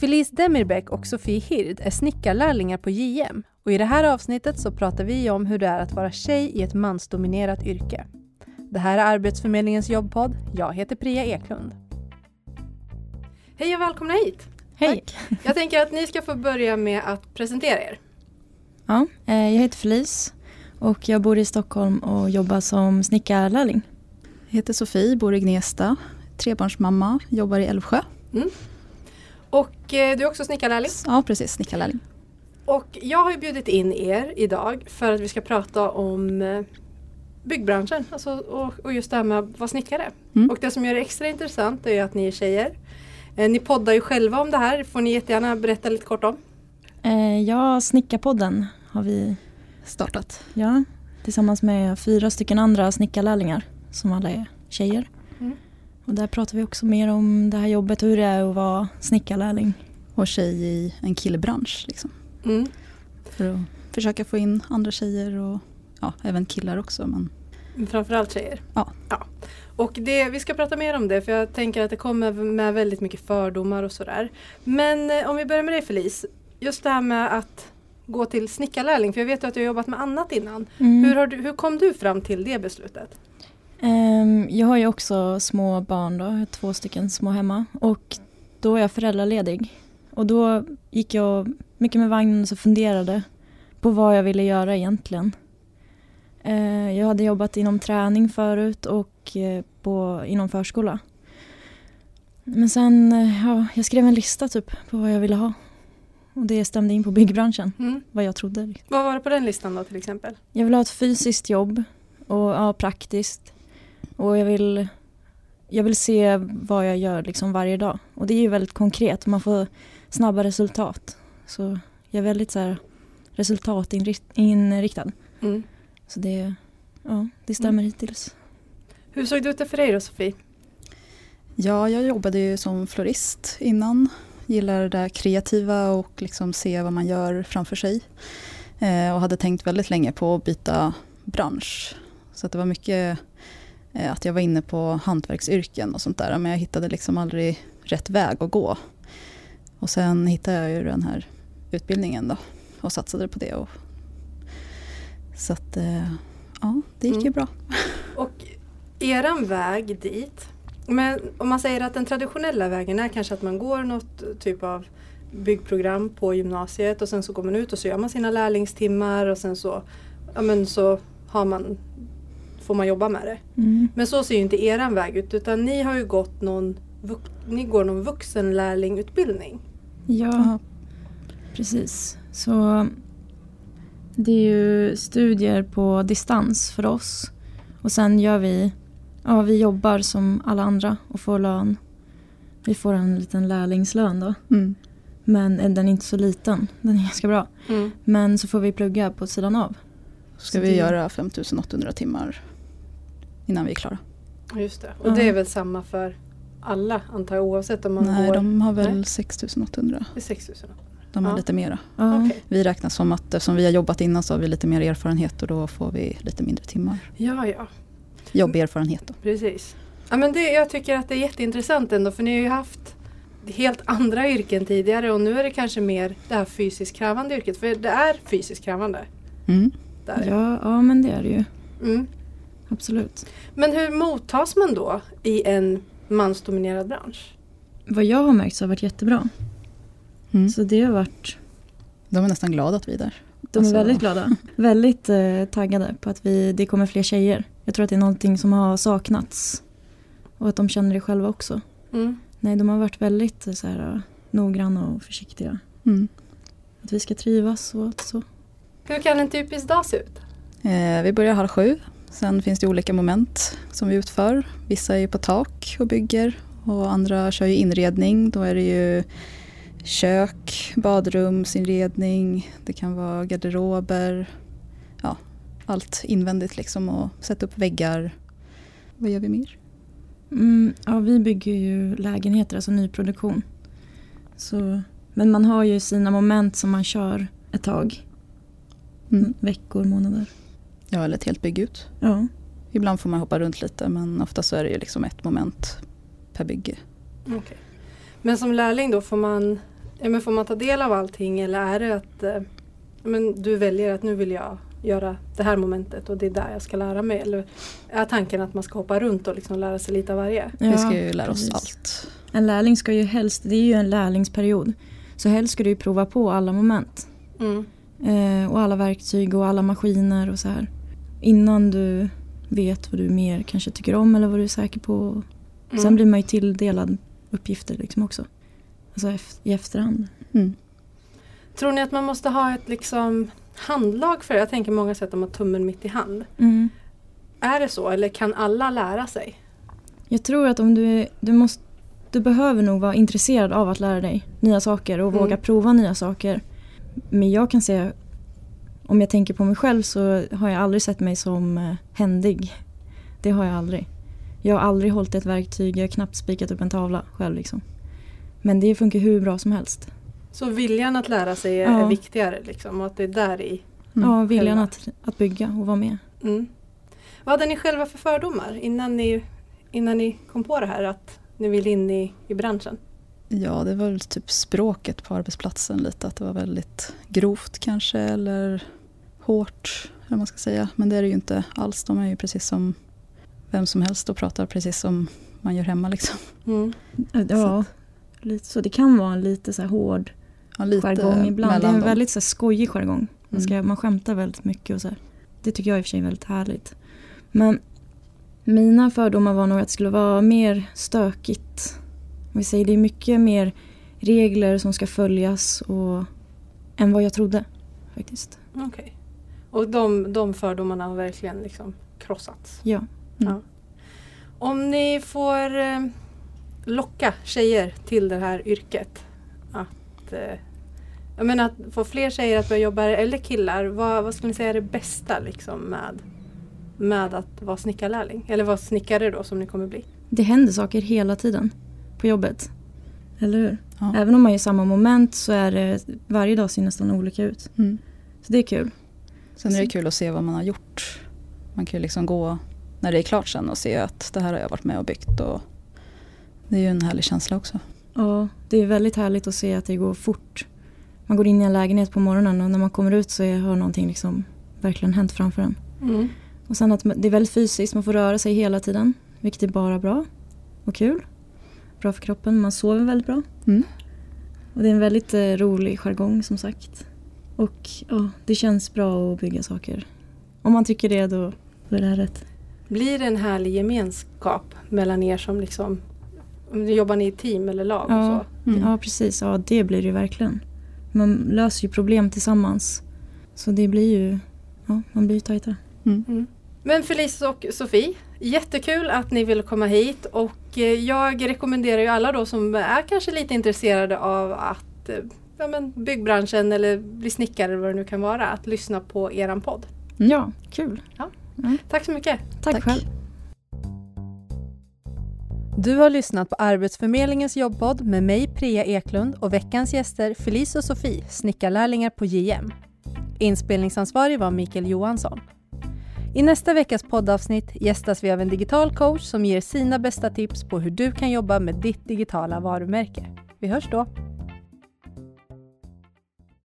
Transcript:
Felice Demirbäck och Sofie Hird är snickarlärlingar på JM och i det här avsnittet så pratar vi om hur det är att vara tjej i ett mansdominerat yrke. Det här är Arbetsförmedlingens jobbpodd. Jag heter Priya Eklund. Hej och välkomna hit! Hej! Jag tänker att ni ska få börja med att presentera er. Ja, eh, jag heter Felice och jag bor i Stockholm och jobbar som snickarlärling. Jag heter Sofie, bor i Gnesta, trebarnsmamma, jobbar i Älvsjö. Mm. Och eh, du är också snickarlärling? Ja, precis, snickarlärling. Och jag har bjudit in er idag för att vi ska prata om eh, byggbranschen alltså, och, och, just det här med att vara snickare. Mm. Och det som gör det extra intressant är att ni är tjejer. Eh, ni poddar ju själva om det här, får ni jättegärna berätta lite kort om. Eh, ja, Snickarpodden har vi startat. Ja, tillsammans med fyra stycken andra snickarlärlingar som alla är tjejer. Mm. Och där pratar vi också mer om det här jobbet hur det är att vara snickarlärling. Och tjej i en killbransch. Liksom. Mm. För att försöka få in andra tjejer och ja, även killar också. Men... Framförallt tjejer? Ja. ja. Och det, vi ska prata mer om det för jag tänker att det kommer med väldigt mycket fördomar och sådär. Men eh, om vi börjar med dig Felice. Just det här med att gå till snickarlärling, för jag vet att du har jobbat med annat innan. Mm. Hur, du, hur kom du fram till det beslutet? Um, jag har ju också små barn då, två stycken små hemma och då är jag föräldraledig. Och då gick jag mycket med vagnen och så funderade på vad jag ville göra egentligen. Uh, jag hade jobbat inom träning förut och uh, på, inom förskola. Men sen, uh, ja, jag skrev en lista typ på vad jag ville ha. Och det stämde in på byggbranschen, mm. vad jag trodde. Vad var det på den listan då till exempel? Jag vill ha ett fysiskt jobb och ja, praktiskt. Och jag vill, jag vill se vad jag gör liksom varje dag. Och det är ju väldigt konkret, man får snabba resultat. Så jag är väldigt så här, resultatinriktad. Mm. Så det, ja, det stämmer mm. hittills. Hur såg det ut för dig då Sofie? Ja, jag jobbade ju som florist innan gillar det kreativa och liksom se vad man gör framför sig. Eh, och hade tänkt väldigt länge på att byta bransch. Så det var mycket att jag var inne på hantverksyrken och sånt där. Men jag hittade liksom aldrig rätt väg att gå. Och sen hittade jag ju den här utbildningen då och satsade på det. Och, så att eh, ja, det gick mm. ju bra. Och eran väg dit, men om man säger att den traditionella vägen är kanske att man går något typ av byggprogram på gymnasiet och sen så går man ut och så gör man sina lärlingstimmar och sen så, ja, men så har man, får man jobba med det. Mm. Men så ser ju inte eran väg ut utan ni har ju gått någon, ni går någon vuxenlärlingutbildning. Ja, precis. Så det är ju studier på distans för oss och sen gör vi Ja, vi jobbar som alla andra och får lön. Vi får en liten lärlingslön då. Mm. Men den är inte så liten, den är ganska bra. Mm. Men så får vi plugga på sidan av. Ska så vi det... göra 5800 timmar innan vi är klara. Just det, och ja. det är väl samma för alla antar jag oavsett om man Nej, går... de har väl 6800. Det är 6800. De har ja. lite mera. Ja. Vi räknar som att eftersom vi har jobbat innan så har vi lite mer erfarenhet och då får vi lite mindre timmar. Ja, ja jobberfarenhet. Då. Precis. Ja, men det, jag tycker att det är jätteintressant ändå för ni har ju haft helt andra yrken tidigare och nu är det kanske mer det här fysiskt krävande yrket. För det är fysiskt krävande. Mm. Ja, ja, men det är det ju. Mm. Absolut. Men hur mottas man då i en mansdominerad bransch? Vad jag har märkt så har varit jättebra. Mm. Så det har varit... De är nästan glada att vi är där. De är alltså... väldigt glada. väldigt eh, taggade på att vi, det kommer fler tjejer. Jag tror att det är någonting som har saknats. Och att de känner det själva också. Mm. Nej, de har varit väldigt så här, noggranna och försiktiga. Mm. Att vi ska trivas och så. Hur kan en typisk dag se ut? Eh, vi börjar halv sju. Sen finns det olika moment som vi utför. Vissa är på tak och bygger och andra kör ju inredning. Då är det ju kök, badrumsinredning, det kan vara garderober, ja, allt invändigt liksom och sätta upp väggar. Vad gör vi mer? Mm, ja, vi bygger ju lägenheter, alltså nyproduktion. Så, men man har ju sina moment som man kör ett tag. Mm. Veckor, månader. Ja, eller ett helt bygge ut. Ja. Ibland får man hoppa runt lite men ofta så är det ju liksom ett moment per bygge. Okay. Men som lärling då får man Ja, men får man ta del av allting eller är det att eh, men du väljer att nu vill jag göra det här momentet och det är där jag ska lära mig? Eller är tanken att man ska hoppa runt och liksom lära sig lite av varje? Ja, vi ska ju lära precis. oss allt. En lärling ska ju helst, det är ju en lärlingsperiod, så helst ska du ju prova på alla moment. Mm. Eh, och alla verktyg och alla maskiner och så här. Innan du vet vad du mer kanske tycker om eller vad du är säker på. Mm. Sen blir man ju tilldelad uppgifter liksom också. Alltså i efterhand. Mm. Tror ni att man måste ha ett liksom handlag för det? Jag tänker många sätt att de har tummen mitt i hand. Mm. Är det så eller kan alla lära sig? Jag tror att om du, du måste du behöver nog vara intresserad av att lära dig nya saker och Mm. våga prova nya saker. Men jag kan säga, om jag tänker på mig själv så har jag aldrig sett mig som eh, händig. Det har jag aldrig. Jag har aldrig hållit ett verktyg, jag har knappt spikat upp en tavla själv. Liksom. Men det funkar hur bra som helst. Så viljan att lära sig är, Ja. är viktigare liksom och att det är där i. Mm. Ja, viljan att, att bygga och vara med. Mm. Vad hade ni själva för fördomar innan ni, innan ni kom på det här att ni vill in i, i branschen? Ja, det var väl typ språket på arbetsplatsen lite. Att det var väldigt grovt kanske eller hårt, eller man ska säga. Men det är det ju inte alls. De är ju precis som vem som helst och pratar precis som man gör hemma liksom. Mm. Ja, lite så. Det kan vara en lite så här hård Ja, lite jargong ibland. Det är en dem. väldigt så här, skojig jargong. Man, ska, Mm. man skämtar väldigt mycket och så här. Det tycker jag i och för sig är väldigt härligt. Men mina fördomar var nog att det skulle vara mer stökigt. Vi säger, det är mycket mer regler som ska följas och, än vad jag trodde faktiskt. Okej. Och de, de fördomarna har verkligen liksom krossats. Ja. Mm. Ja. Om ni får eh, locka tjejer till det här yrket. Att, eh, jag menar att få fler tjejer att börja jobba eller killar. Vad, vad skulle ni säga är det bästa liksom med, med att vara snickarlärling? Eller vara snickare då som ni kommer bli? Det händer saker hela tiden på jobbet. Eller hur? Ja. Även om man gör samma moment så är det varje dag ser nästan olika ut. Mm. Så det är kul. Sen är det kul att se vad man har gjort. Man kan ju liksom gå när det är klart sen och se att det här har jag varit med och byggt. Och det är ju en härlig känsla också. Ja, det är väldigt härligt att se att det går fort. Man går in i en lägenhet på morgonen och när man kommer ut så är, har någonting liksom verkligen hänt framför en. Mm. Och sen att det är väldigt fysiskt, man får röra sig hela tiden. Vilket är bara bra och kul. Bra för kroppen, man sover väldigt bra. Mm. Och det är en väldigt eh, rolig jargong som sagt. Och ja, det känns bra att bygga saker. Om man tycker det då, då är det här rätt. Blir det en härlig gemenskap mellan er som liksom Jobbar ni i team eller lag? Ja. Och så? Mm. Ja precis, ja det blir det ju verkligen. Man löser ju problem tillsammans. Så det blir ju, ja man blir ju tajta. Mm. Mm. Men Felice och Sofie, jättekul att ni ville komma hit och eh, jag rekommenderar ju alla då som är kanske lite intresserade av att eh, ja, men byggbranschen eller bli snickare eller vad det nu kan vara, att lyssna på eran podd. Ja, kul. Tack så mycket! Tack, Tack. själv. Du har lyssnat på Arbetsförmedlingens jobbpodd med mig Priya Eklund och veckans gäster Felice och Sofie, snickarlärlingar på JM. Inspelningsansvarig var Mikael Johansson. I nästa veckas poddavsnitt gästas vi av en digital coach som ger sina bästa tips på hur du kan jobba med ditt digitala varumärke. Vi hörs då!